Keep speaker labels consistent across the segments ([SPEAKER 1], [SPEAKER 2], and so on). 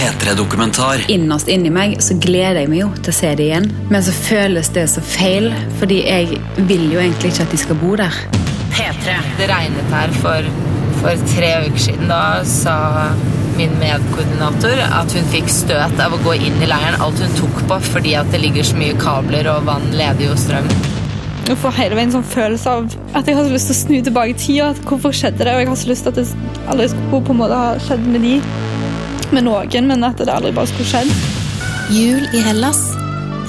[SPEAKER 1] P3-dokumentar.
[SPEAKER 2] Innerst inni meg så gleder jeg meg jo til å se det igjen. Men så føles det så feil, fordi jeg vil jo egentlig ikke at de skal bo der.
[SPEAKER 3] P3. Det regnet her for, for tre uker siden. Da sa min medkoordinator at hun fikk støt av å gå inn i leiren. Alt hun tok på fordi at det ligger så mye kabler og vann leder jo strøm.
[SPEAKER 4] Jeg får hele veien en sånn følelse av at jeg har så lyst til å snu tilbake i tida. Hvorfor skjedde det? Og jeg har så lyst til at det aldri skulle på en måte ha skjedd med de, med noen, men at det aldri bare skulle skjedd.
[SPEAKER 5] Jul i Hellas.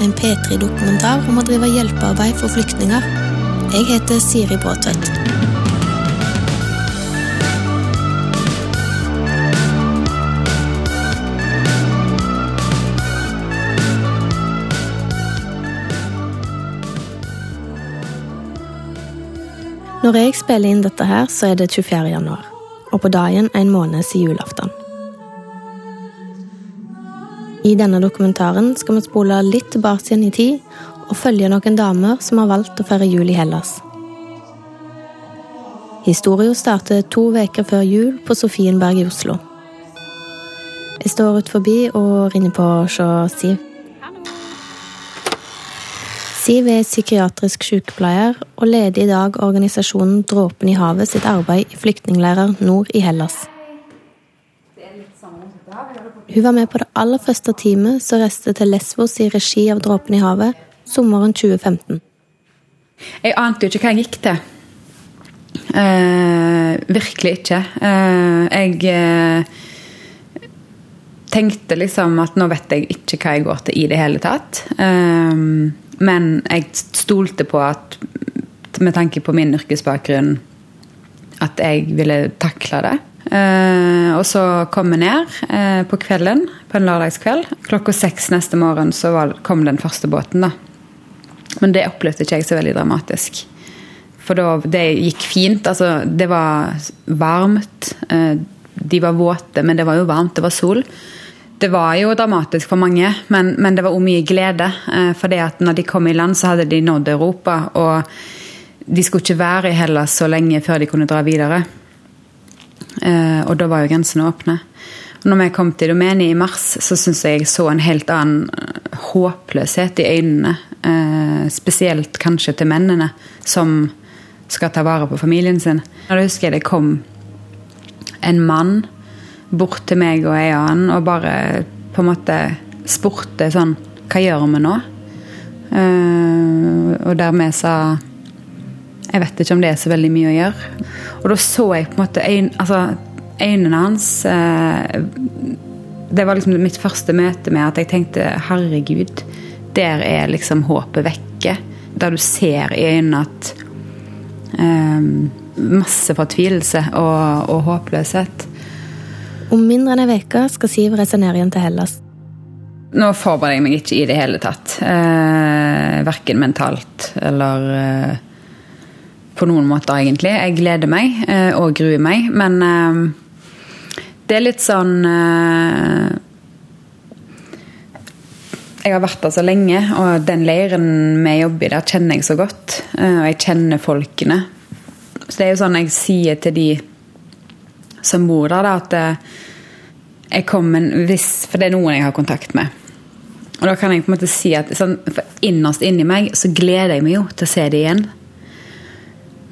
[SPEAKER 5] En P3-dokumentar om å drive hjelpearbeid for flyktninger. Jeg heter Siri Bråtvedt. Når jeg spiller inn dette her, så er det 24. januar, og på dagen en måned siden julaften. I denne dokumentaren skal vi spole litt tilbake igjen i tid og følge noen damer som har valgt å feire jul i Hellas. Historien starter to uker før jul på Sofienberg i Oslo. Jeg står ut forbi og ringer på hos Siv. Siv er psykiatrisk sykepleier og leder i dag organisasjonen Dråpen i havet sitt arbeid i flyktningleirer nord i Hellas. Hun var med på det aller første teamet som reiste til Lesvos i regi av Dråpen i havet sommeren 2015.
[SPEAKER 2] Jeg ante jo ikke hva jeg gikk til. Eh, virkelig ikke. Eh, jeg eh, tenkte liksom at nå vet jeg ikke hva jeg går til i det hele tatt. Eh, men jeg stolte på at med tanke på min yrkesbakgrunn at jeg ville takle det. Eh, og så kom vi ned eh, på kvelden, på en lørdagskveld. Klokka seks neste morgen så kom den første båten, da. Men det opplevde ikke jeg så veldig dramatisk. For da, det gikk fint. Altså, det var varmt. Eh, de var våte, men det var jo varmt. Det var sol. Det var jo dramatisk for mange, men, men det var òg mye glede. For det at når de kom i land, så hadde de nådd Europa. Og de skulle ikke være i Hellas så lenge før de kunne dra videre. Eh, og da var jo grensene åpne. Når vi kom til Domeni i mars, så syns jeg jeg så en helt annen eh, håpløshet i øynene. Eh, spesielt kanskje til mennene som skal ta vare på familien sin. Da husker jeg det kom en mann bort til meg og ei annen og bare på en måte spurte sånn Hva gjør vi nå? Og der vi sa Jeg vet ikke om det er så veldig mye å gjøre. Og da så jeg på en måte øyn, altså, øynene hans uh, Det var liksom mitt første møte med at jeg tenkte herregud, der er liksom håpet vekke. Der du ser i øynene at um, Masse fortvilelse og, og håpløshet.
[SPEAKER 5] Om mindre enn ei uke skal Siv reise ned igjen til Hellas.
[SPEAKER 2] Nå forbereder jeg meg ikke i det hele tatt. Eh, verken mentalt eller eh, på noen måter, egentlig. Jeg gleder meg eh, og gruer meg, men eh, det er litt sånn eh, Jeg har vært der så lenge, og den leiren vi jobber i der, kjenner jeg så godt. Og jeg kjenner folkene. Så det er jo sånn jeg sier til de som bor der, da, at jeg kommer hvis, For det er noen jeg har kontakt med. Og da kan jeg på en måte si at sånn, innerst inni meg så gleder jeg meg jo til å se det igjen.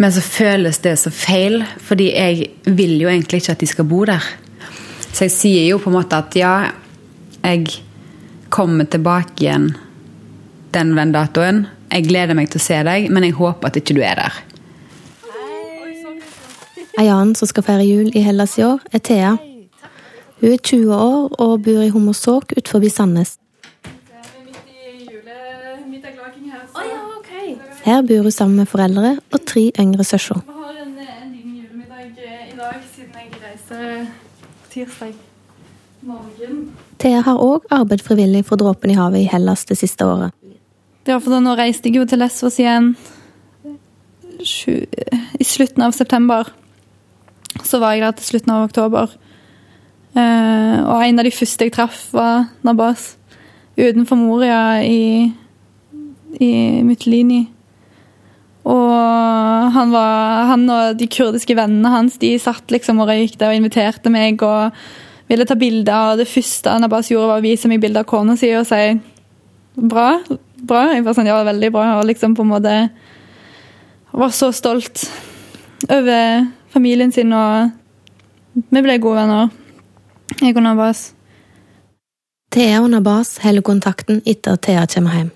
[SPEAKER 2] Men så føles det så feil, fordi jeg vil jo egentlig ikke at de skal bo der. Så jeg sier jo på en måte at ja, jeg kommer tilbake igjen den den datoen. Jeg gleder meg til å se deg, men jeg håper at ikke du er der.
[SPEAKER 5] Ei annen som skal feire jul i Hellas i år, er Thea. Hun er 20 år og bor i Hommersåk utenfor Sandnes. Her bor hun sammen med foreldre og tre yngre søsken.
[SPEAKER 4] Vi har en, en liten julemiddag i dag siden jeg reiser tirsdag morgen.
[SPEAKER 5] Thea har òg arbeidet frivillig for Dråpen i havet i Hellas det siste året.
[SPEAKER 4] Ja, for da, nå reiste jeg jo til Lesvos igjen i slutten av september. Så var jeg der til slutten av oktober. Eh, og en av de første jeg traff, var Nabas utenfor Moria i, i Mytilini. Og han, var, han og de kurdiske vennene hans de satt liksom og røykte og inviterte meg og ville ta bilder. av det første Anabas gjorde, var å vise meg bilder av kona si og si bra. bra. Jeg var sånn, ja, veldig bra. Og liksom på en måte var så stolt over familien sin, og vi ble gode venner, jeg og Nabas.
[SPEAKER 5] Thea og Nabas holder kontakten etter at Thea kommer hjem.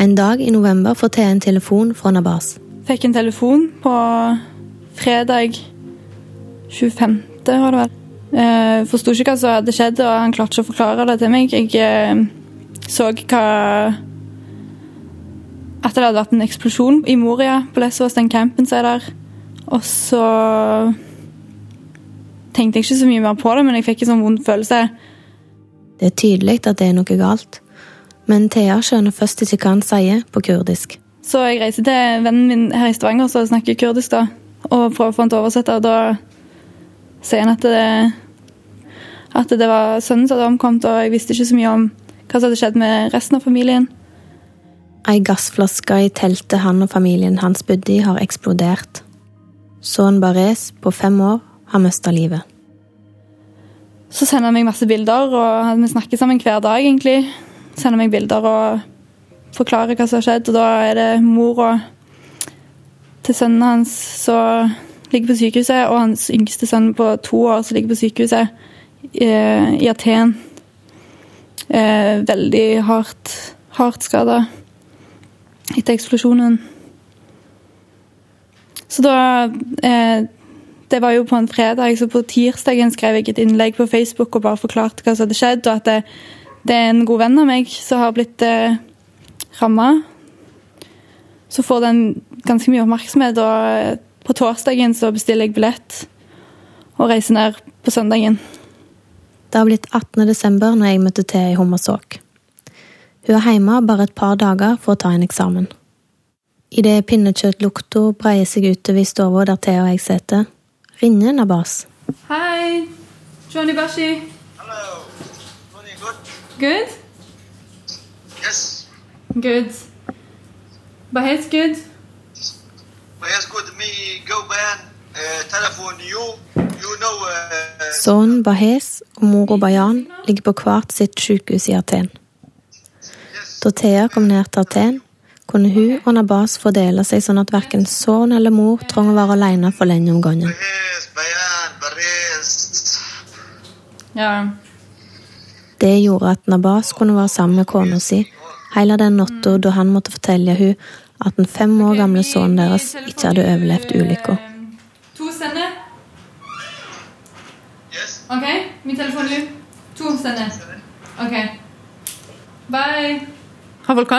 [SPEAKER 5] En dag i november får Thea en telefon fra Nabas.
[SPEAKER 4] Fikk en telefon på fredag 25., var det vel. Eh, Forsto ikke hva som hadde skjedd, og han klarte ikke å forklare det til meg. Jeg eh, så hva At det hadde vært en eksplosjon i Moria, på Lesvos, den campen som er der. Og så tenkte jeg ikke så mye mer på det, men jeg fikk en sånn vond følelse.
[SPEAKER 5] Det er tydelig at det er noe galt, men Thea skjønner først ikke hva han sier på kurdisk.
[SPEAKER 4] Så jeg reiser til vennen min her i Stavanger som snakker kurdisk, da, og prøver å få han til å oversette. og Da sier han at det, at det var sønnen som hadde omkommet, og jeg visste ikke så mye om hva som hadde skjedd med resten av familien.
[SPEAKER 5] Ei gassflaske i teltet han og familien hans bodde i, har eksplodert. Sønnen Barres, på fem år, har mista livet.
[SPEAKER 4] Så sender han meg masse bilder, og vi snakker sammen hver dag, egentlig. Sender meg bilder og forklarer hva som har skjedd, og da er det mora til sønnen hans som ligger på sykehuset, og hans yngste sønn på to år som ligger på sykehuset eh, i Aten. Eh, veldig hardt, hardt skada etter eksplosjonen. Så da eh, Det var jo på en fredag, så på tirsdagen skrev jeg et innlegg på Facebook og bare forklarte hva som hadde skjedd, og at det, det er en god venn av meg som har blitt eh, ramma. Så får den ganske mye oppmerksomhet, og på torsdagen så bestiller jeg billett og reiser ned på søndagen.
[SPEAKER 5] Det har blitt 18. desember når jeg møtte til i Hommersåk. Hun er hjemme bare et par dager for å ta en eksamen. Idet pinnekjøttlukta breier seg utover i stua der Thea og jeg sitter, ringer Nabas.
[SPEAKER 4] Hei! Johnny Bashi.
[SPEAKER 1] Good? Yes.
[SPEAKER 4] Good. Bahez good?
[SPEAKER 1] Well, good. Me go man. Uh, telephone you. You know. Uh,
[SPEAKER 5] Sønnen Bahez og mora Bayan ligger på hvert sitt sykehus i Aten. Da Thea kom ned til Aten, kunne hun og Nabas fordele seg sånn at verken sønn eller mor trenger å være alene for lenge om gangen.
[SPEAKER 4] Ja.
[SPEAKER 5] Det gjorde at Nabas kunne være sammen med kona si hele den natta da han måtte fortelle hun at den fem år gamle sønnen deres ikke hadde overlevd ulykka.
[SPEAKER 4] To sender. OK? Min telefon nå. To sender. OK. Bye. Har folk?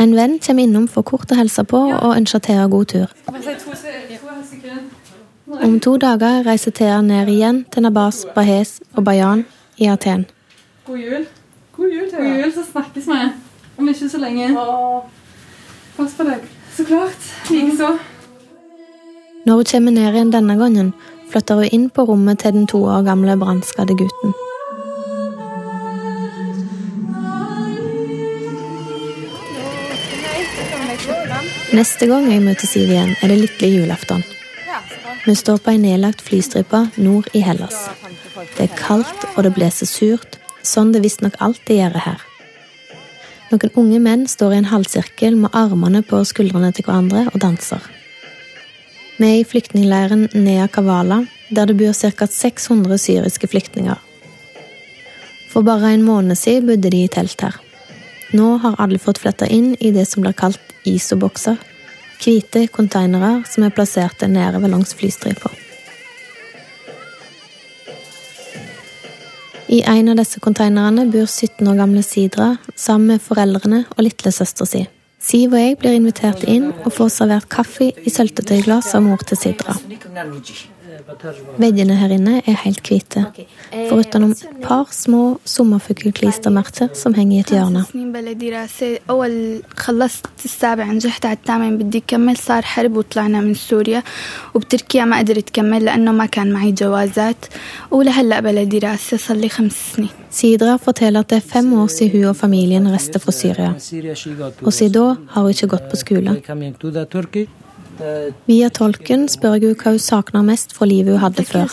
[SPEAKER 5] En venn kommer innom for kort å hilse på og ønsker Thea god tur. Om to dager reiser Thea ned igjen til Nabas, Bahez og Bayan i Aten.
[SPEAKER 4] God jul. God jul, God jul, så snakkes vi. Om ikke så lenge. Pass på deg. Så klart. Likeså.
[SPEAKER 5] Når hun kommer ned igjen denne gangen, flytter hun inn på rommet til den to år gamle brannskadde gutten. Neste gang jeg møter Siv igjen, er det lille julaften. Vi står på ei nedlagt flystripe nord i Hellas. Det er kaldt og det blåser surt, sånn det visstnok alltid gjør her. Noen unge menn står i en halvsirkel med armene på skuldrene til hverandre og danser. Vi er i flyktningleiren Nea Kavala, der det bor ca. 600 syriske flyktninger. For bare en måned siden bodde de i telt her. Nå har alle fått flytta inn i det som blir kalt isobokser, hvite konteinere som er plassert ved langs flystripa. I en av disse konteinerne bor 17 år gamle Sidra sammen med foreldrene og lillesøstera si. Siv og jeg blir invitert inn og får servert kaffe i søltetøyglass av mor til Sidra. Veggene her inne er helt hvite, foruten et par små sommerfuglklistremerker som henger i et hjørne.
[SPEAKER 6] سنين بلا دراسة أول خلصت السابع نجحت على الثامن بدي أكمل صار حرب وطلعنا من سوريا وبتركيا ما قدرت أكمل لأنه ما كان معي جوازات ولهلأ بلا دراسة صار لي خمس سنين
[SPEAKER 5] Sidra forteller at det er fem år siden hun og familien reiste fra Syria, og siden da har hun ikke gått på skole. Via tolken spør jeg hva hun savner mest fra livet hun hadde før.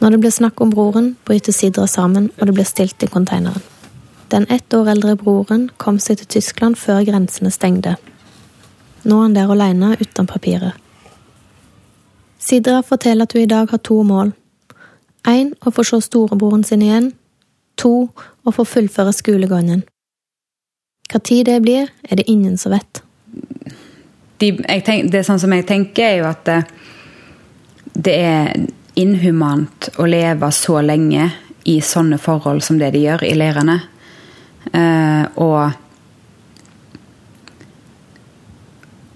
[SPEAKER 5] Når det blir snakk om broren, bryter Sidra sammen, og det blir stilt i konteineren. Den ett år eldre broren kom seg til Tyskland før grensene stengte. Nå er han der alene uten papirer. Sidra forteller at hun i dag har to mål. Én å få se storebroren sin igjen. To å få fullføre skolegangen. Hva tid det blir, er det ingen som vet.
[SPEAKER 2] De, tenk, det sånn som jeg tenker, er jo at det, det er inhumant å leve så lenge i sånne forhold som det de gjør i leirene. Uh, og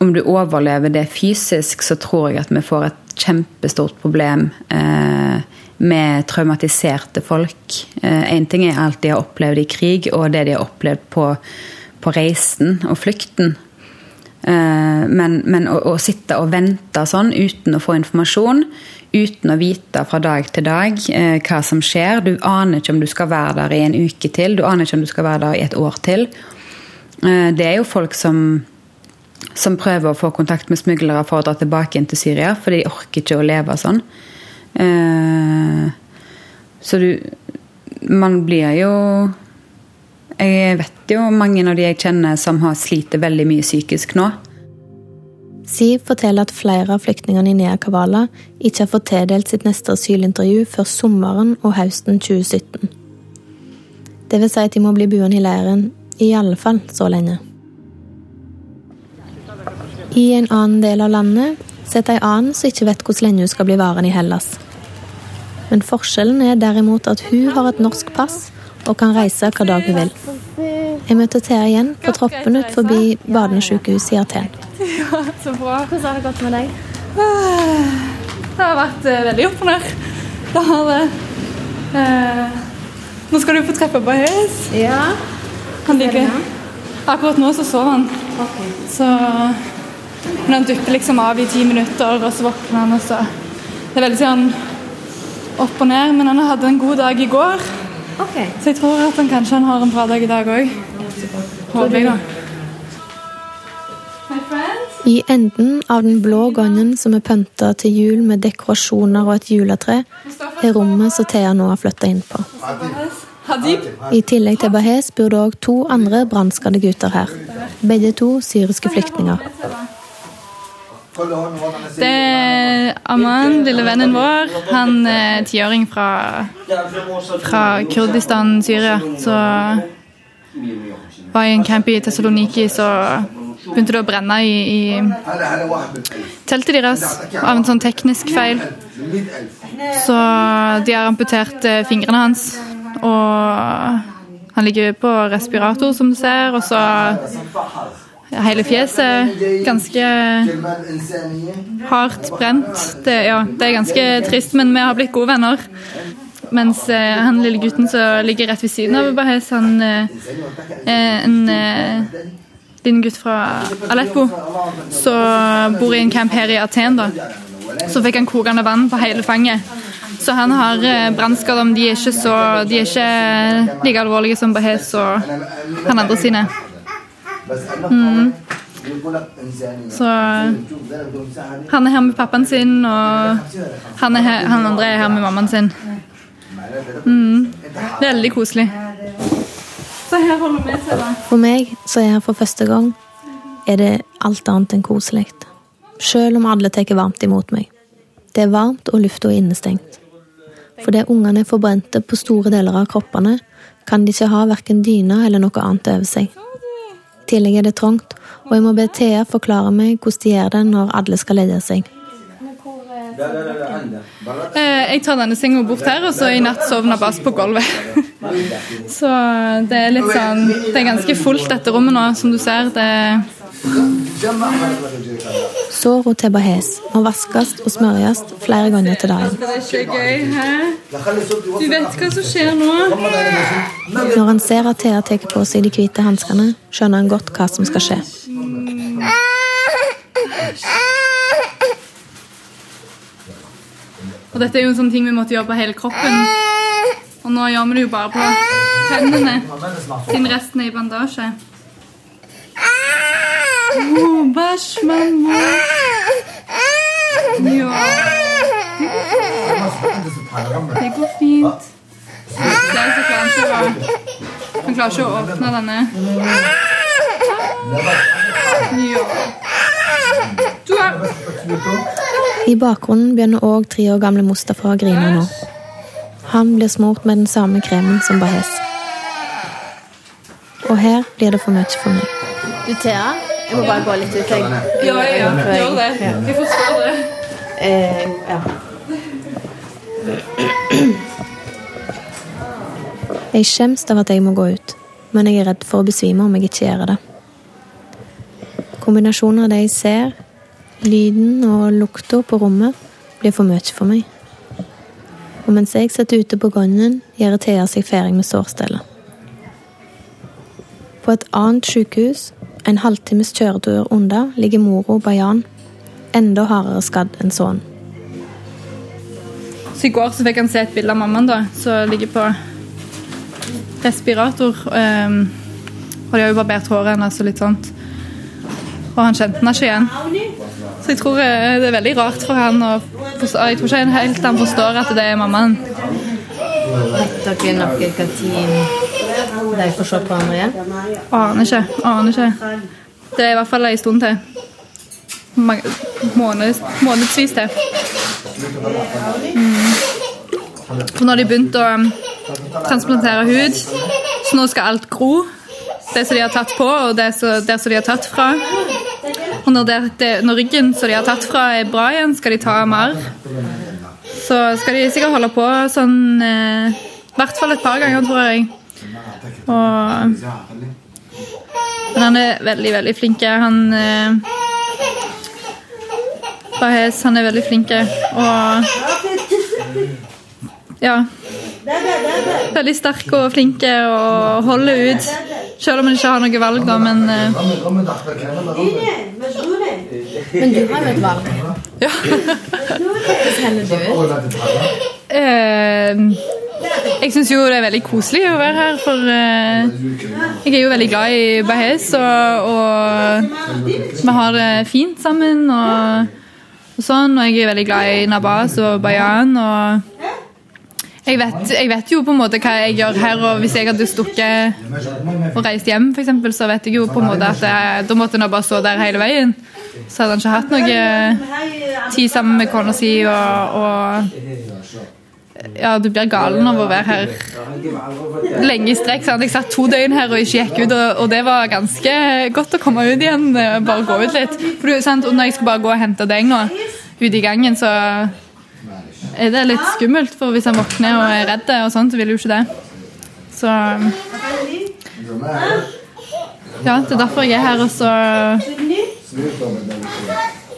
[SPEAKER 2] om du overlever det fysisk, så tror jeg at vi får et kjempestort problem uh, med traumatiserte folk. Én uh, ting er alt de har opplevd i krig, og det de har opplevd på, på reisen og flukten. Men, men å, å, sitte og vente sånn uten å få informasjon, uten å vite fra dag til dag eh, hva som skjer. Du aner ikke om du skal være der i en uke til, du aner ikke om du skal være der i et år til. Eh, det er jo folk som, som prøver å få kontakt med smuglere for å dra tilbake inn til Syria, for de orker ikke å leve sånn. Eh, så du Man blir jo Jeg vet jo mange av de jeg kjenner som har sliter veldig mye psykisk nå.
[SPEAKER 5] Siv forteller at flere av flyktningene i Nea Kavala ikke har fått tildelt sitt neste asylintervju før sommeren og høsten 2017. Det vil si at de må bli buende i leiren i alle fall så lenge. I en annen del av landet sitter ei annen som ikke vet hvor lenge hun skal bli værende i Hellas. Men forskjellen er derimot at hun har et norsk pass og kan reise hver dag hun vil. Jeg møter Thea igjen på troppen ut forbi Badenesykehuset i Aten.
[SPEAKER 4] Ja, så bra.
[SPEAKER 5] Hvordan har det gått med deg?
[SPEAKER 4] Det har vært eh, veldig opp og ned. Det har det. Eh, nå skal du få treffe høys.
[SPEAKER 5] Ja.
[SPEAKER 4] Han ligger Akkurat nå så sover han.
[SPEAKER 5] Okay.
[SPEAKER 4] Så Men han dupper liksom av i ti minutter, og så våkner han, og så Det er veldig sånn opp og ned. Men han hadde en god dag i går,
[SPEAKER 5] okay.
[SPEAKER 4] så jeg tror at han kanskje han har en bra dag i dag òg. Håper jeg, da.
[SPEAKER 5] I enden av den blå gangen som er pynta til jul med dekorasjoner og et juletre, er rommet som Thea nå har flytta inn på. I tillegg til Bahez bor det òg to andre brannskadde gutter her. Begge to syriske flyktninger.
[SPEAKER 4] Det er Aman, lille vennen vår. Han er tiåring fra, fra Kurdistan, Syria. Så var i en camp i Tessaloniki, så begynte det å brenne i, i teltet deres av en sånn teknisk feil. Så de har amputert eh, fingrene hans, og han ligger på respirator, som du ser, og så hele fjeset ganske hardt brent. Det, ja, det er ganske trist, men vi har blitt gode venner. Mens eh, han lille gutten som ligger rett ved siden av Bahes, han eh, er en eh, liten gutt fra Aleppo som bor i en camp her i Aten. da. Så fikk han kokende vann på hele fanget. Så han har brannskader, men de er ikke så, de er ikke like alvorlige som Bahes og han andre sine. Mm. Så han er her med pappaen sin, og han, her, han andre er her med mammaen sin. Mm. Veldig koselig. Så her holder vi til, da.
[SPEAKER 5] For meg, som er her for første gang, er det alt annet enn koselig. Selv om alle tar varmt imot meg. Det er varmt, og lufta er innestengt. Fordi ungene er forbrente på store deler av kroppene, kan de ikke ha verken dyne eller noe annet over seg. I tillegg er det trangt, og jeg må be Thea forklare meg hvordan de gjør det når alle skal leie seg.
[SPEAKER 4] Eh, jeg tar denne senga bort her, og så i natt sovner Bass på gulvet. Så det er litt sånn Det er ganske fullt dette rommet nå, som du ser. Det
[SPEAKER 5] Såra og tebahes må vaskes og smøres flere ganger til dagen.
[SPEAKER 4] Det er ikke gøy, hæ? Du vet hva som skjer nå?
[SPEAKER 5] Når han ser at Thea tar på seg de hvite hanskene, skjønner han godt hva som skal skje.
[SPEAKER 4] Og dette er jo en sånn ting vi måtte gjøre på hele kroppen. Og nå gjør vi det jo bare på hendene, siden resten er i bandasje. Æsj, mamma. Ja. Det går fint. Klarer ikke å klarer ikke å åpne denne. Ja. Du er
[SPEAKER 5] I bakgrunnen begynner òg tre år gamle Mustafa å grine nå. Han blir smurt med den samme kremen som Bahez. Og her blir det for mye for meg.
[SPEAKER 6] Du, Thea, jeg må bare gå litt ut. Jeg.
[SPEAKER 4] Ja, ja, ja. Gjør det. Jeg forstår det.
[SPEAKER 6] Eh, ja.
[SPEAKER 5] Jeg skjems av at jeg må gå ut, men jeg er redd for å besvime om jeg ikke gjør det. Kombinasjonen av det jeg ser, lyden og lukta på rommet, blir for mye for meg. Og mens jeg sitter ute på gangen, gjør Thea seg ferdig med sårstellet. På et annet sykehus, en halvtimes kjøretur unna, ligger mora Bayan, enda hardere skadd enn sønnen.
[SPEAKER 4] Så I går så fikk han se et bilde av mammaen da, som ligger på respirator. Um, og de har jo barbert håret hennes og litt sånt. Og han kjente henne ikke igjen. Så jeg tror eh, det er veldig rart for han Og Jeg tror ikke helt han forstår at det er mammaen.
[SPEAKER 6] Vet dere noe når de får se på hverandre igjen?
[SPEAKER 4] Aner ikke. Aner ikke. Det er i hvert fall en stund til. Måneds, månedsvis til. Mm. For nå har de begynt å um, transplantere hud, så nå skal alt gro. Det som de har tatt på, og det som, det som de har tatt fra. Og når, det, det, når ryggen som de har tatt fra, er bra igjen, skal de ta mer. Så skal de sikkert holde på sånn eh, I hvert fall et par ganger, tror jeg. Og men han er veldig, veldig flink. Han eh, Bahez, han er veldig flink. Og ja. Veldig sterk og flink og holder ut. Selv om han ikke har noe valg, da, men eh,
[SPEAKER 6] Men du har jo et valg.
[SPEAKER 4] Ja.
[SPEAKER 6] Hvordan heller du ut?
[SPEAKER 4] Eh, jeg syns jo det er veldig koselig å være her, for eh, jeg er jo veldig glad i Bahez, og, og vi har det fint sammen og, og sånn. Og jeg er veldig glad i Nabas og Bayan. og jeg vet, jeg vet jo på en måte hva jeg gjør her, og hvis jeg hadde stukket og reist hjem, eksempel, så vet jeg jo på en måte at jeg, da måtte Nabas stå der hele veien. Så hadde han ikke hatt noe tid sammen med kona si, og, og ja, du blir galen av å være her lenge i strekk. sant? Jeg satt to døgn her og ikke gikk ut, og det var ganske godt å komme ut igjen. eh, Bare gå ut litt. For du, sant? Og når jeg skal bare gå og hente deg nå, ute i gangen, så er det litt skummelt. For hvis han våkner og er redd, og sånt, så vil jo ikke det. Så Ja, det er derfor jeg er her, og så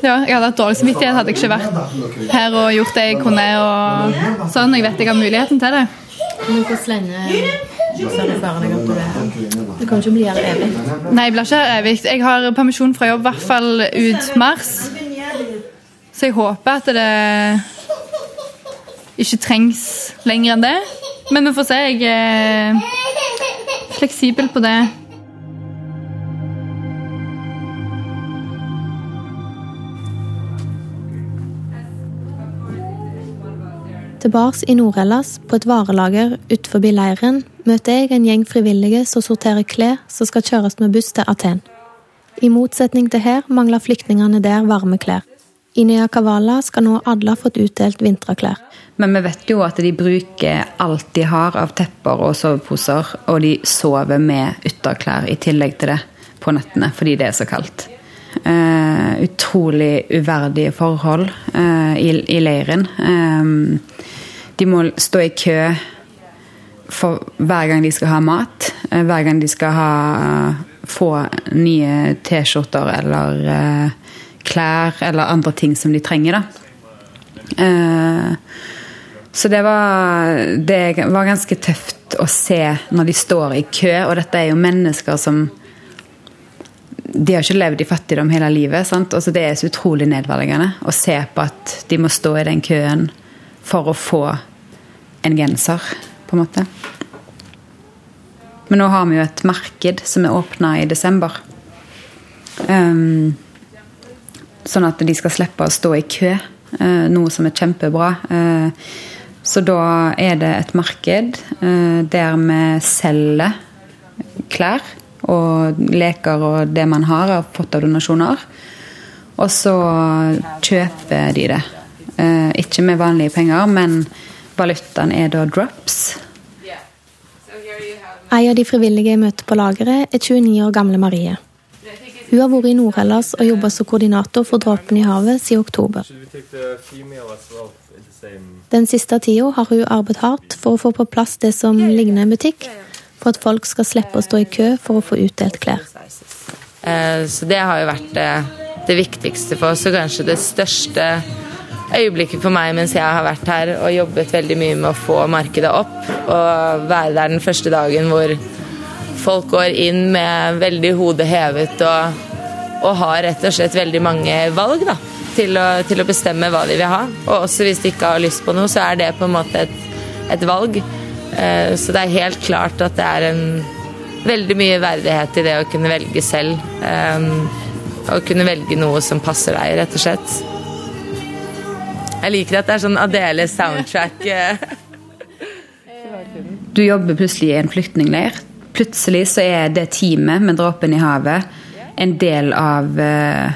[SPEAKER 4] ja, jeg hadde hatt dårlig samvittighet hadde jeg ikke vært her og gjort det jeg kunne. og sånn, Jeg vet jeg har muligheten til det.
[SPEAKER 6] Men hvor lenge deg du er? Du kan ikke bli her evig.
[SPEAKER 4] Nei, jeg blir ikke her evig. Jeg har permisjon fra jobb i hvert fall ut mars. Så jeg håper at det ikke trengs lenger enn det. Men vi får se. Jeg er fleksibel på det.
[SPEAKER 5] Tilbake i Nord-Hellas, på et varelager utenfor leiren, møter jeg en gjeng frivillige som sorterer klær som skal kjøres med buss til Aten. I motsetning til her mangler flyktningene der varme klær. I Nea Kavala skal nå alle ha fått utdelt vinterklær.
[SPEAKER 2] Men vi vet jo at de bruker alt de har av tepper og soveposer, og de sover med ytterklær i tillegg til det på nettene fordi det er så kaldt. Uh, utrolig uverdige forhold uh, i, i leiren. Eh, de må stå i kø for hver gang de skal ha mat. eh, hver gang de skal ha, få nye T-skjorter eller eh, klær eller andre ting som de trenger. da. Eh, så det var, det var ganske tøft å se når de står i kø, og dette er jo mennesker som De har ikke levd i fattigdom hele livet. sant? Altså Det er så utrolig nedverdigende å se på at de må stå i den køen for å få en genser, på en måte. Men nå har vi jo et marked som er åpna i desember. Um, sånn at de skal slippe å stå i kø. uh, noe som er kjempebra. Uh, så da er det et marked uh, der vi selger klær og leker og det man har har fått av donasjoner. Og så kjøper de det. Ikke med vanlige penger, men valutaen er da drops.
[SPEAKER 5] Ei av de frivillige jeg møter på lageret, er 29 år gamle Marie. Hun har vært i Nord-Hellas og jobba som koordinator for Dråpen i havet siden oktober. Den siste tida har hun arbeidet hardt for å få på plass det som ligner en butikk, for at folk skal slippe å stå i kø for å få utdelt klær.
[SPEAKER 3] Eh, så det har jo vært eh, det viktigste for oss, og kanskje det største øyeblikket for meg mens jeg har vært her og jobbet veldig mye med å få markedet opp. Og være der den første dagen hvor folk går inn med veldig hodet hevet og, og har rett og slett veldig mange valg da, til å, til å, bestemme hva de vil ha. Og også hvis de ikke har lyst på noe, så er det på en måte et, et valg. Eh, så det er helt klart at det er en veldig mye verdighet i det å kunne velge selv. Eh, å kunne velge noe som passer deg, rett og slett. Jeg liker at det er sånn Adele soundtrack.
[SPEAKER 2] du jobber plutselig i en flyktningleir. Plutselig så er det teamet med Dråpen i havet en del av eh,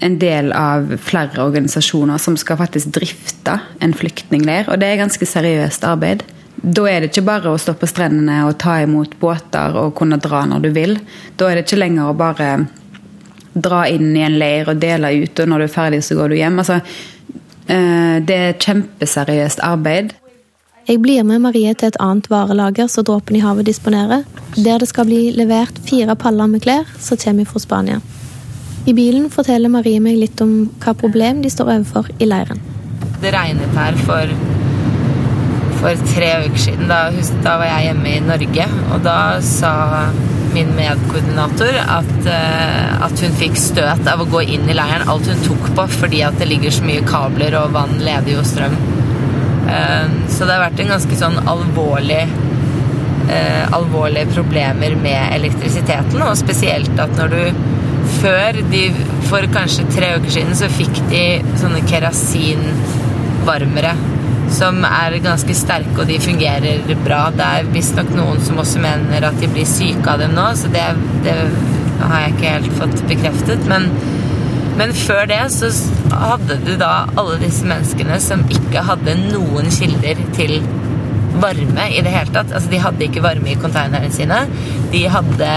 [SPEAKER 2] en del av flere organisasjoner som skal faktisk drifte en flyktningleir. Og det er ganske seriøst arbeid. Da er det ikke bare å stå på strendene og ta imot båter og kunne dra når du vil. Da er det ikke lenger å bare dra inn i en leir og dele ut, og når du er ferdig, så går du hjem. Altså, eh, det er kjempeseriøst arbeid.
[SPEAKER 5] Jeg blir med Marie til et annet varelager som Dråpen i havet disponerer, der det skal bli levert fire paller med klær som kommer fra Spania. I bilen forteller Marie meg litt om hva problem de står overfor i leiren.
[SPEAKER 3] Det regnet her for, for tre uker siden. Da, da var jeg hjemme i Norge, og da sa min medkoordinator at, uh, at, hun fikk støt av å gå inn i leiren. Alt hun tok på fordi at det ligger så mye kabler og vann leder jo strøm. Uh, så det har vært en ganske sånn alvorlig uh, alvorlige problemer med elektrisiteten, og spesielt at når du før de, For kanskje tre uker siden så fikk de sånne kerasinvarmere som er ganske sterke, og de fungerer bra. Det er visstnok noen som også mener at de blir syke av dem nå, så det, det har jeg ikke helt fått bekreftet. Men, men, før det så hadde du da alle disse menneskene som ikke hadde noen kilder til varme i det hele tatt. Altså, de hadde ikke varme i konteinerne sine. De hadde,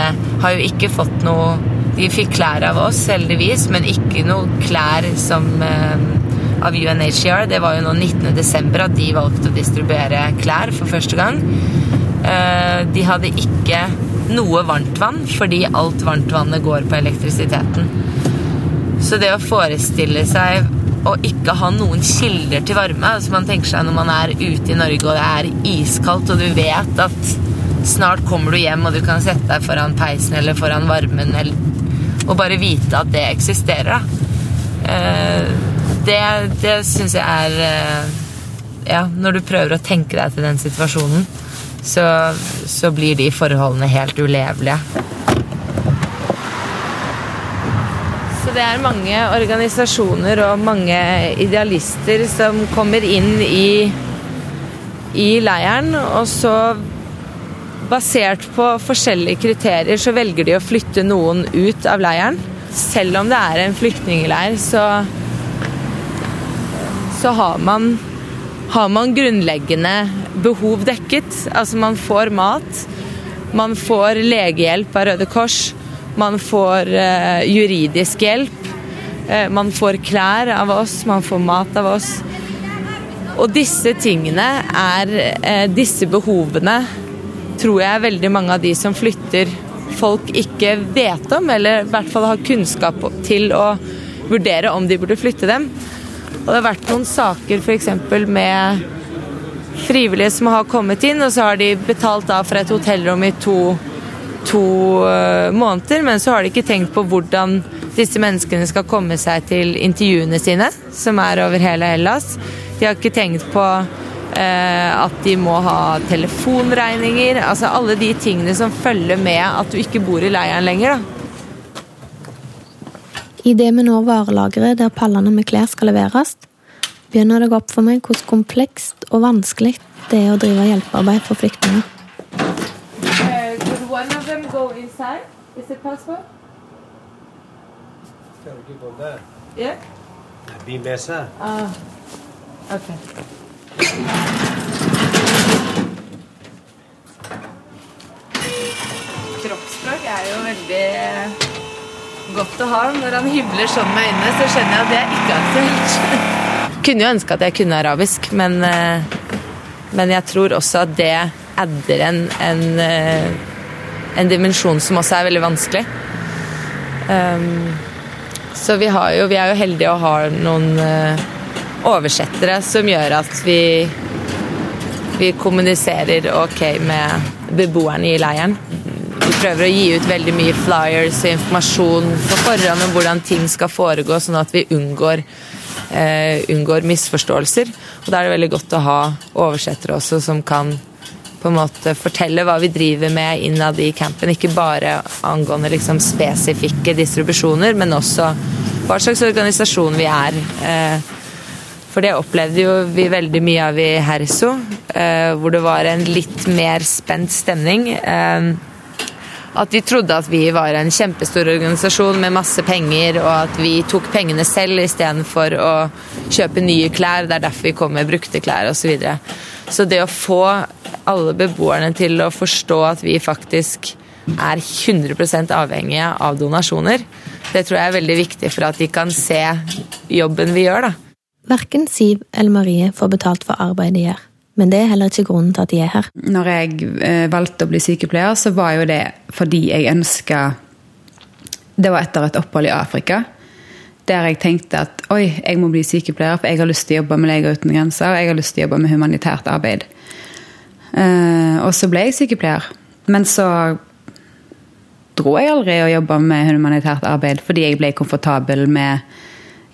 [SPEAKER 3] har jo ikke fått noe De fikk klær av oss, heldigvis, men ikke noe klær som eh, av UNHCR. Det var jo nå 19.12. at de valgte å distribuere klær for første gang. Eh, de hadde ikke noe varmtvann, fordi alt varmtvannet går på elektrisiteten. Så det å forestille seg å ikke ha noen kilder til varme altså Man tenker seg når man er ute i Norge og det er iskaldt, og du vet at snart kommer du hjem og du kan sette deg foran peisen eller foran varmen eller, og bare vite at det eksisterer. da. Eh, det, det syns jeg er eh, Ja, når du prøver å tenke deg til den situasjonen, så, så blir de forholdene helt ulevelige. Så det er mange organisasjoner og mange idealister som kommer inn i, i leiren, og så basert på forskjellige kriterier så velger de å flytte noen ut av leiren. Selv om det er en flyktningleir, så så har man, har man grunnleggende behov dekket. Altså man får mat, man får legehjelp av Røde Kors, man får eh, juridisk hjelp, eh, man får klær av oss, man får mat av oss. Og disse tingene er eh, Disse behovene tror jeg veldig mange av de som flytter, folk ikke vet om, eller i hvert fall har kunnskap til å vurdere om de burde flytte dem. Og det har vært noen saker f.eks. med frivillige som har kommet inn, og så har de betalt av for et hotellrom i to, to uh, måneder, men så har de ikke tenkt på hvordan disse menneskene skal komme seg til intervjuene sine, som er over hele Hellas. De har ikke tenkt på uh, at de må ha telefonregninger, altså alle de tingene som følger med at du ikke bor i leiren lenger. da.
[SPEAKER 5] Idet vi når varelageret der pallene med klær skal leveres, begynner det å gå opp for meg hvordan komplekst og vanskelig det er å drive hjelpearbeid for flyktninger.
[SPEAKER 3] Yeah. Ah, okay. Kroppsspråk er jo veldig godt å ha. Når han himler sånn med øynene, så skjønner jeg at det er ikke aktuelt. Kunne jo ønske at jeg kunne arabisk, men, eh, men jeg tror også at det adder en, en, eh, en dimensjon som også er veldig vanskelig. Um, så vi, har jo, vi er jo heldige å ha noen uh, oversettere som gjør at vi, vi kommuniserer ok med beboerne i leiren. Vi prøver å gi ut veldig mye flyers og informasjon på forhånd om hvordan ting skal foregå, sånn at vi unngår, eh, unngår misforståelser. Og da er det veldig godt å ha oversettere også som kan på en måte fortelle hva vi driver med innad i campen. Ikke bare angående liksom spesifikke distribusjoner, men også hva slags organisasjon vi er. Eh, for det opplevde jo vi veldig mye av i Herso, eh, hvor det var en litt mer spent stemning. Eh, at de trodde at vi var en kjempestor organisasjon med masse penger, og at vi tok pengene selv istedenfor å kjøpe nye klær. Det er derfor vi kom med brukte klær osv. Så, videre. så det å få alle beboerne til å forstå at vi faktisk er 100% avhengige av donasjoner, det tror jeg er veldig viktig for at de kan se jobben vi gjør. da.
[SPEAKER 5] Verken Siv eller Marie får betalt for arbeidet de gjør. Men det er heller ikke grunnen til at de er her.
[SPEAKER 2] Når jeg eh, valgte å bli sykepleier, så var jo det fordi jeg ønska Det var etter et opphold i Afrika. Der jeg tenkte at oi, jeg må bli sykepleier, for jeg har lyst til å jobbe med Leger uten grenser. Og jeg har lyst til å jobbe med humanitært arbeid. Uh, og så ble jeg sykepleier. Men så dro jeg aldri og jobba med humanitært arbeid fordi jeg ble komfortabel med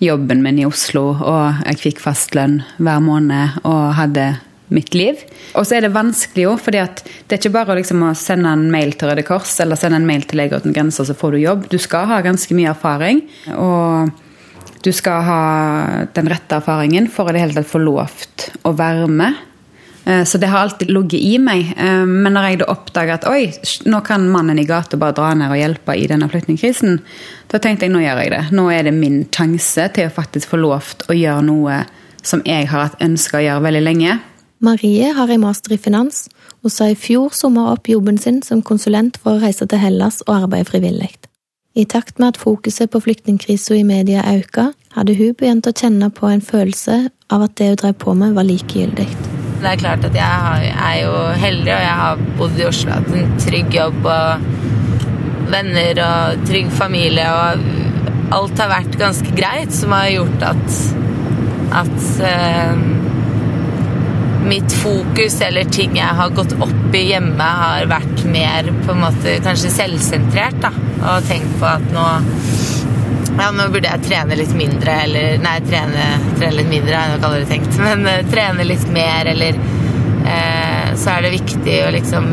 [SPEAKER 2] jobben min i Oslo, og jeg fikk fastlønn hver måned og hadde mitt liv. Og så er det vanskelig jo, fordi det er ikke bare liksom å sende en mail til Røde Kors eller sende en mail til Leger uten grenser, så får du jobb. Du skal ha ganske mye erfaring. Og du skal ha den rette erfaringen for å det hele tatt få lovt å være med. Eh, så det har alltid ligget i meg. Eh, men når jeg da oppdager at oi, nå kan mannen i gata bare dra ned og hjelpe i denne flyktningkrisen, da tenkte jeg nå gjør jeg det. Nå er det min sjanse til å faktisk få lovt å gjøre noe som jeg har hatt ønske å gjøre veldig lenge.
[SPEAKER 5] Marie har en master i finans, og sa i fjor sommer opp jobben sin som konsulent for å reise til Hellas og arbeide frivillig. I takt med at fokuset på flyktningkrisa i media økte, hadde hun begynt å kjenne på en følelse av at det hun drev på med, var likegyldig.
[SPEAKER 3] Det er klart at jeg er jo heldig, og jeg har bodd i Oslo, hatt en trygg jobb og venner og trygg familie, og alt har vært ganske greit, som har gjort at at uh, mitt fokus eller ting jeg har gått opp i hjemme, har vært mer på en måte kanskje selvsentrert. da, Og tenkt på at nå ja, nå burde jeg trene litt mindre, eller Nei, trene, trene litt mindre, har jeg nok aldri tenkt. Men uh, trene litt mer, eller uh, Så er det viktig å liksom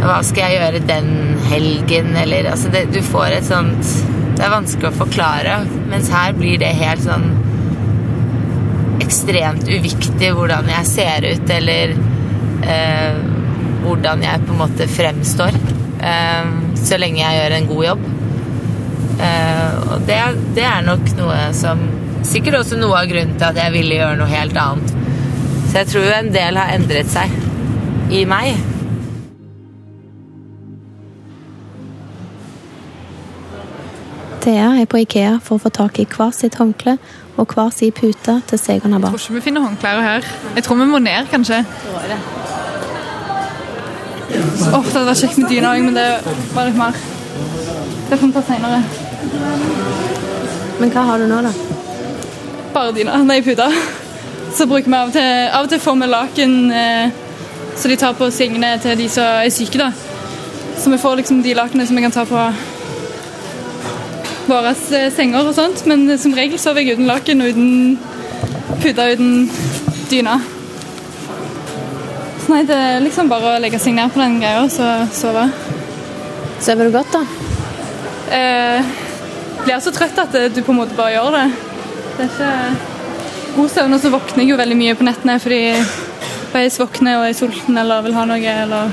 [SPEAKER 3] Hva skal jeg gjøre den helgen, eller Altså, det, du får et sånt Det er vanskelig å forklare, mens her blir det helt sånn ekstremt uviktig hvordan jeg ser ut, eller eh, hvordan jeg på en måte fremstår. så lenge jeg gjør en god jobb. Eh, og det, det, er nok noe som Sikkert også noe av grunnen til at jeg ville gjøre noe helt annet. Så jeg tror jo en del har endret seg i meg.
[SPEAKER 5] Thea er på Ikea for å få tak i hver sitt håndkle og hver sin pute til seg og.
[SPEAKER 4] Jeg tror ikke vi finner håndklær her. Jeg tror vi må ned, kanskje. Oh, det hadde vært kjekt med dyna òg, men det var litt mer. Det får vi ta seinere.
[SPEAKER 5] Men hva har du nå, da?
[SPEAKER 4] Bare dyna. Nei, puta. Så bruker vi av og til Av og til får vi laken eh, så de tar på sengene til de som er syke, da. Så vi får liksom de lakenene som vi kan ta på våre eh, senger og sånt. Men som regel sover jeg uten laken og uten pute uten dyna. Så nei, det er liksom bare å legge seg ned på den greia og så sove.
[SPEAKER 5] Sover du godt, da?
[SPEAKER 4] Eh, blir så trøtt at du på en måte bare gjør det. Det er ikke god søvn, og så våkner jeg jo veldig mye på nettene fordi jeg våkner og er sulten eller vil ha noe eller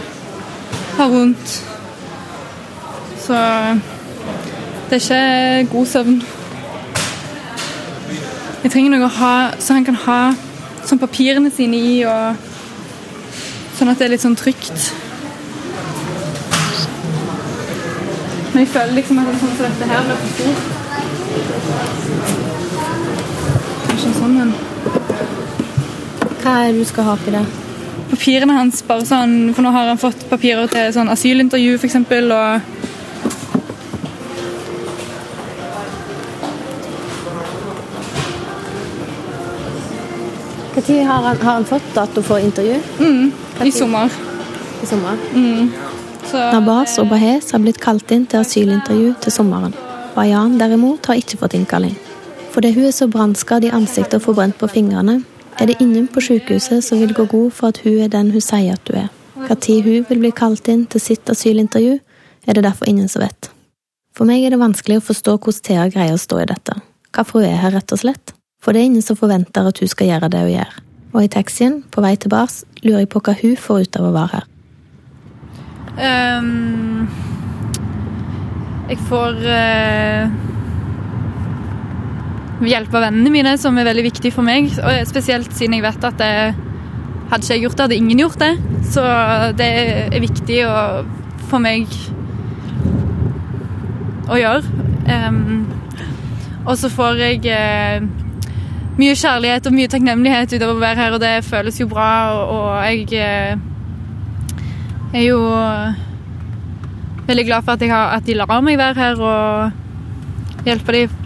[SPEAKER 4] har vondt. Så det er ikke god søvn. Jeg trenger noe å ha, så han kan ha sånn papirene sine i, og sånn at det er litt sånn trygt. Men jeg føler liksom at sånn som dette her blir for stort. Kanskje sånn en.
[SPEAKER 5] Hva er det du skal ha oppi det?
[SPEAKER 4] Papirene hans, bare sånn, for nå har han fått papirer til sånn asylintervju f.eks. og
[SPEAKER 5] Når har, han- har han fått dato for intervju?
[SPEAKER 4] mm, I sommer.
[SPEAKER 5] I sommer?
[SPEAKER 4] Mm. Så,
[SPEAKER 5] Nabas og Bahez har blitt kalt inn til asylintervju til sommeren. Bayan derimot har ikke fått innkalling. Fordi hun er så brannskadd i ansiktet og forbrent på fingrene, er det ingen på sykehuset som vil gå god for at hun er den hun sier at hun er. Når hun vil bli kalt inn til sitt asylintervju, er det derfor ingen som vet. For meg er det vanskelig å forstå hvordan Thea greier å stå i dette. Hvorfor hun er her, rett og slett. For det er ingen som forventer at hun skal gjøre det hun gjør. Og i taxien, på vei til bars, lurer jeg på hva hun får ut av å være her.
[SPEAKER 4] Um, jeg får uh, hjelp av vennene mine, som er veldig viktig for meg. Og spesielt siden jeg vet at det, hadde ikke jeg gjort det, hadde ingen gjort det. Så det er viktig å, for meg å gjøre. Um, og så får jeg eh, mye kjærlighet og mye takknemlighet utover å være her, og det føles jo bra. Og, og jeg eh, er jo veldig glad for at, har, at de lar meg være her og hjelpe dem.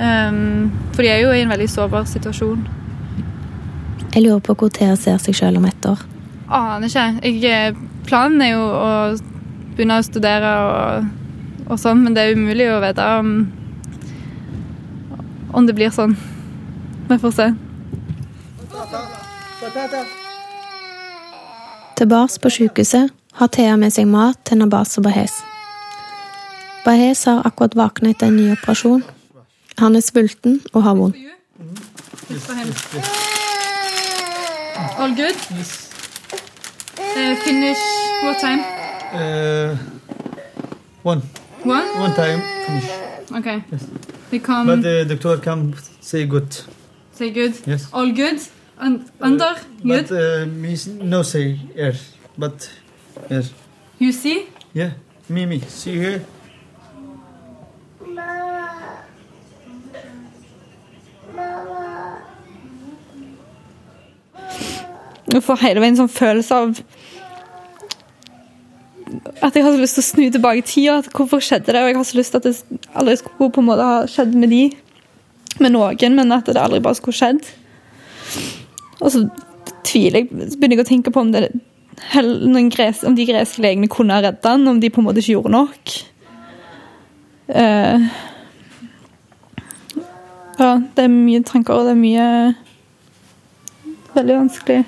[SPEAKER 4] Um, for de er jo i en veldig sårbar situasjon.
[SPEAKER 5] Jeg lurer på hvor Thea ser seg selv om ett år.
[SPEAKER 4] Aner ikke. Jeg, planen er jo å begynne å studere og, og sånn, men det er umulig å vite om, om det blir sånn. Vi får se.
[SPEAKER 5] Til bars på sykehuset har Thea med seg mat til Nabas og Bahez. Bahez har akkurat våknet etter en ny operasjon. Han er sulten og har vondt.
[SPEAKER 4] All good? Uh, finish what time?
[SPEAKER 7] Uh, one.
[SPEAKER 4] One?
[SPEAKER 7] One time finish.
[SPEAKER 4] Okay. We come
[SPEAKER 7] But the doctor come say good.
[SPEAKER 4] Say good.
[SPEAKER 7] Yes.
[SPEAKER 4] All good? And under? Good?
[SPEAKER 7] But uh, me no say air. But yes.
[SPEAKER 4] You see?
[SPEAKER 7] Yeah. Mimi, see here.
[SPEAKER 4] Jeg får hele veien en sånn følelse av at jeg har så lyst til å snu tilbake i tida. Hvorfor skjedde det? Og jeg har så lyst til at det aldri skulle på en måte ha skjedd med de, med noen, men at det aldri bare skulle skjedd. Og så tviler jeg, begynner jeg å tenke på om, det, gres, om de greske legene kunne ha redda han, om de på en måte ikke gjorde nok. Uh, ja, det er mye tanker, og det er mye Veldig vanskelig.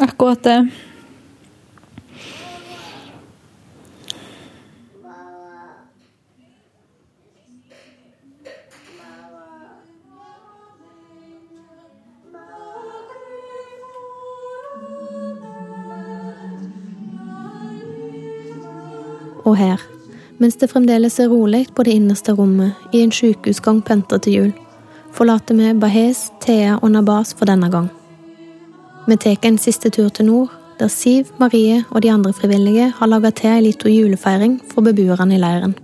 [SPEAKER 4] Akkurat det.
[SPEAKER 5] Og her, mens det fremdeles er rolig på det innerste rommet i en sykehusgang pyntet til jul, forlater vi Bahez, Thea og Nabas for denne gang. Vi tar en siste tur til nord, der Siv, Marie og de andre frivillige har laga til ei lita julefeiring for beboerne i leiren.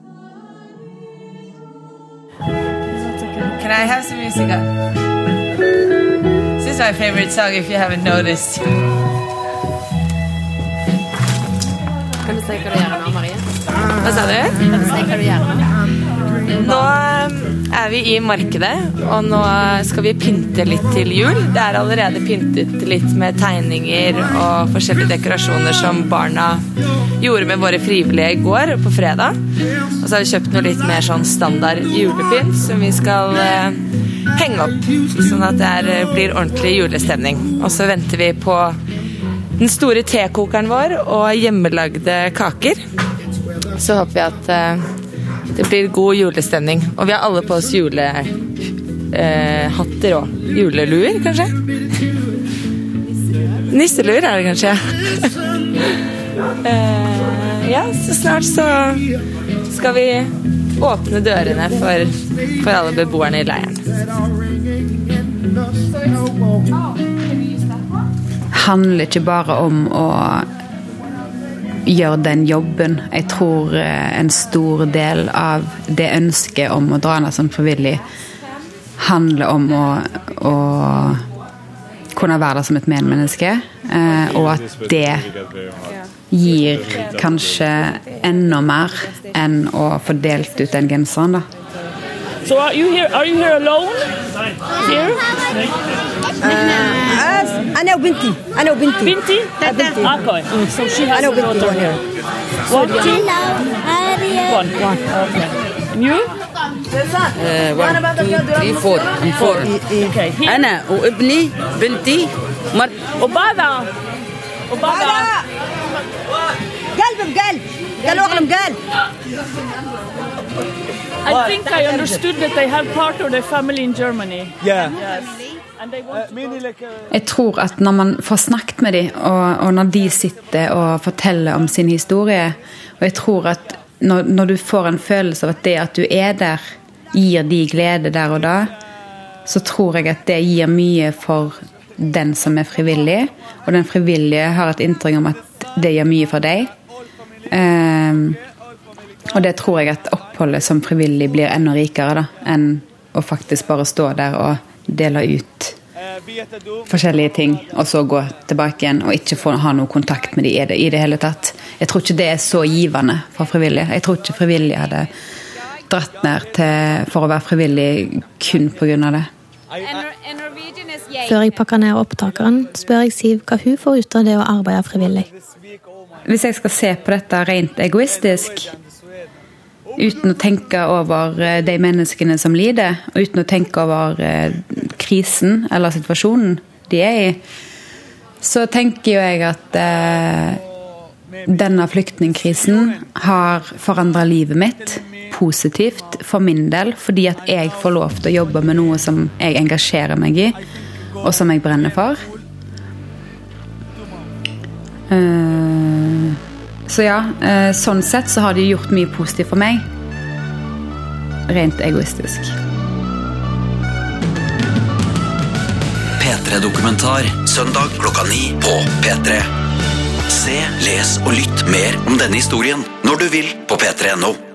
[SPEAKER 3] Can I have some music up? This is my favorite song if you haven't noticed.
[SPEAKER 8] Kan du si hva du gjør nå, Marie?
[SPEAKER 3] Hva sa du? Nå? Um, er vi i markedet, og nå skal vi pynte litt til jul. Det er allerede pyntet litt med tegninger og forskjellige dekorasjoner som barna gjorde med våre frivillige i går, på fredag. Og så har vi kjøpt noe litt mer sånn standard julepynt som vi skal eh, henge opp, sånn at det er, blir ordentlig julestemning. Og så venter vi på den store tekokeren vår og hjemmelagde kaker. Så håper vi at eh, Det blir god julestemning. Og vi har alle på oss julehatter eh, og juleluer, kanskje? Nisseluer er det kanskje. eh, ja, så snart så skal vi åpne dørene for, for alle beboerne i leiren.
[SPEAKER 9] handler ikke bare om å gjøre den jobben. Jeg tror eh, en stor del av det ønsket om å dra ned som frivillig handler om å, å kunne være der som et medmenneske, eh, og at det gir kanskje enda mer enn å få delt ut den genseren, da.
[SPEAKER 10] So are you here? Are you here alone? Here?
[SPEAKER 11] أنا وبنتي أنا وبنتي
[SPEAKER 10] بنتي؟
[SPEAKER 11] بنتي
[SPEAKER 10] Okay. So she has
[SPEAKER 11] أنا
[SPEAKER 10] a
[SPEAKER 11] وبنتي
[SPEAKER 10] daughter
[SPEAKER 11] one
[SPEAKER 10] here. One, two, one.
[SPEAKER 11] One.
[SPEAKER 10] Okay. And you?
[SPEAKER 12] one, two, three, four. I'm four.
[SPEAKER 10] Okay. Here.
[SPEAKER 12] أنا وابني بنتي مر
[SPEAKER 10] وبعدها وبعدها
[SPEAKER 11] قلب بقلب قال أغلم قلب
[SPEAKER 10] I think I understood that they have part of their family in Germany.
[SPEAKER 13] Yeah.
[SPEAKER 10] Yes. And they want to
[SPEAKER 9] Jeg tror at når man får snakket med dem, og, og når de sitter og forteller om sin historie Og jeg tror at når, når du får en følelse av at det at du er der, gir de glede der og da, så tror jeg at det gir mye for den som er frivillig. Og den frivillige har et inntrykk om at det gjør mye for deg. Ehm, og det tror jeg at oppholdet som frivillig blir enda rikere da, enn å faktisk bare stå der og dele ut forskjellige ting, og så gå tilbake igjen og ikke få ha noe kontakt med de i det, i det hele tatt. Jeg tror ikke det er så givende for frivillige. Jeg tror ikke frivillige hadde dratt ned til, for å være frivillig kun pga. det.
[SPEAKER 5] Før jeg pakker ned opptakeren, spør jeg Siv hva hun får ut av det å arbeide frivillig.
[SPEAKER 9] Hvis jeg skal se på dette rent egoistisk, uten å tenke over eh, de menneskene som lider, og uten å tenke over eh, krisen eller situasjonen de er i, så tenker jo jeg at eh, denne flyktningkrisen har forandra livet mitt positivt for min del, fordi at jeg får lov til å jobbe med noe som jeg engasjerer meg i, og som jeg brenner for. Eh, så ja, eh, sånn sett så har de gjort mye positivt for meg. Rent egoistisk.
[SPEAKER 14] P3-dokumentar søndag klokka ni på P3. Se, les og lytt mer om denne historien når du vil på p3.no.